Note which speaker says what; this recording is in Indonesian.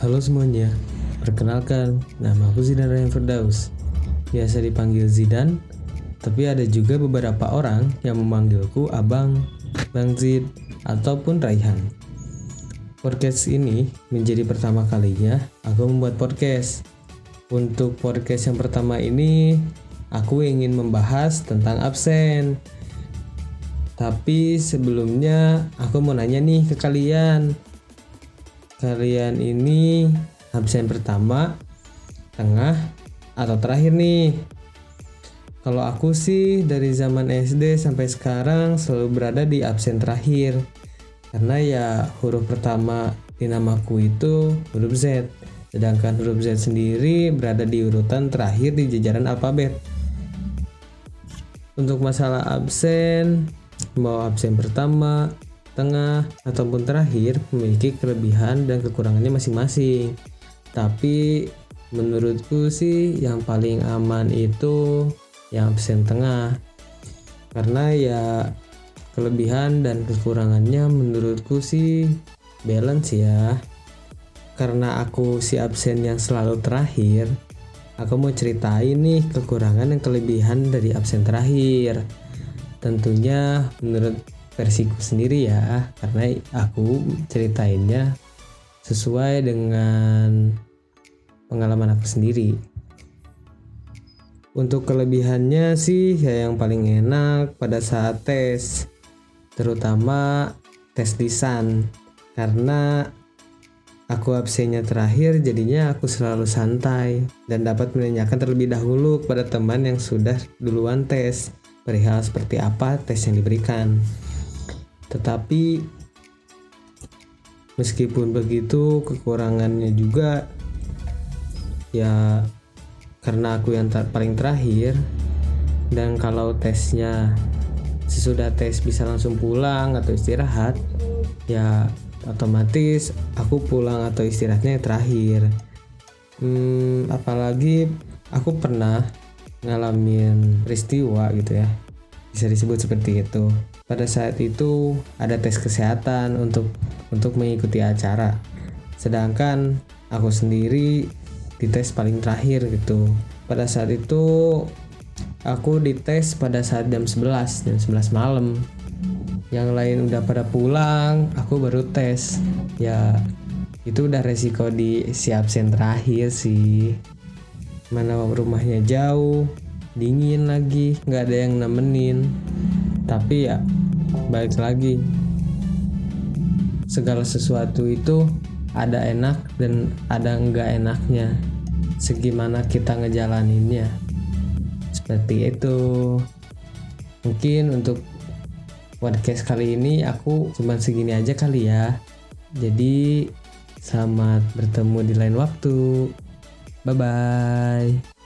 Speaker 1: Halo semuanya, perkenalkan nama aku Zidan Ryan Firdaus. Biasa dipanggil Zidan, tapi ada juga beberapa orang yang memanggilku Abang, Bang Zid, ataupun Raihan. Podcast ini menjadi pertama kalinya aku membuat podcast. Untuk podcast yang pertama ini, aku ingin membahas tentang absen. Tapi sebelumnya aku mau nanya nih ke kalian kalian ini absen pertama, tengah, atau terakhir nih? Kalau aku sih dari zaman SD sampai sekarang selalu berada di absen terakhir. Karena ya huruf pertama di namaku itu huruf Z. Sedangkan huruf Z sendiri berada di urutan terakhir di jajaran alfabet. Untuk masalah absen, mau absen pertama, tengah, ataupun terakhir memiliki kelebihan dan kekurangannya masing-masing. Tapi menurutku sih yang paling aman itu yang absen tengah. Karena ya kelebihan dan kekurangannya menurutku sih balance ya. Karena aku si absen yang selalu terakhir, aku mau ceritain nih kekurangan dan kelebihan dari absen terakhir. Tentunya menurut versiku sendiri ya karena aku ceritainnya sesuai dengan pengalaman aku sendiri. Untuk kelebihannya sih ya yang paling enak pada saat tes terutama tes lisan. Karena aku absennya terakhir jadinya aku selalu santai dan dapat menanyakan terlebih dahulu kepada teman yang sudah duluan tes perihal seperti apa tes yang diberikan tetapi meskipun begitu kekurangannya juga ya karena aku yang ter paling terakhir. Dan kalau tesnya sesudah tes bisa langsung pulang atau istirahat ya otomatis aku pulang atau istirahatnya terakhir. Hmm, apalagi aku pernah ngalamin peristiwa gitu ya bisa disebut seperti itu pada saat itu ada tes kesehatan untuk untuk mengikuti acara. Sedangkan aku sendiri dites paling terakhir gitu. Pada saat itu aku dites pada saat jam 11, jam 11 malam. Yang lain udah pada pulang, aku baru tes. Ya itu udah resiko di si absen terakhir sih. Mana rumahnya jauh, dingin lagi, nggak ada yang nemenin. Tapi ya balik lagi. Segala sesuatu itu ada enak dan ada enggak enaknya. Segimana kita ngejalaninnya. Seperti itu. Mungkin untuk podcast kali ini aku cuman segini aja kali ya. Jadi selamat bertemu di lain waktu. Bye bye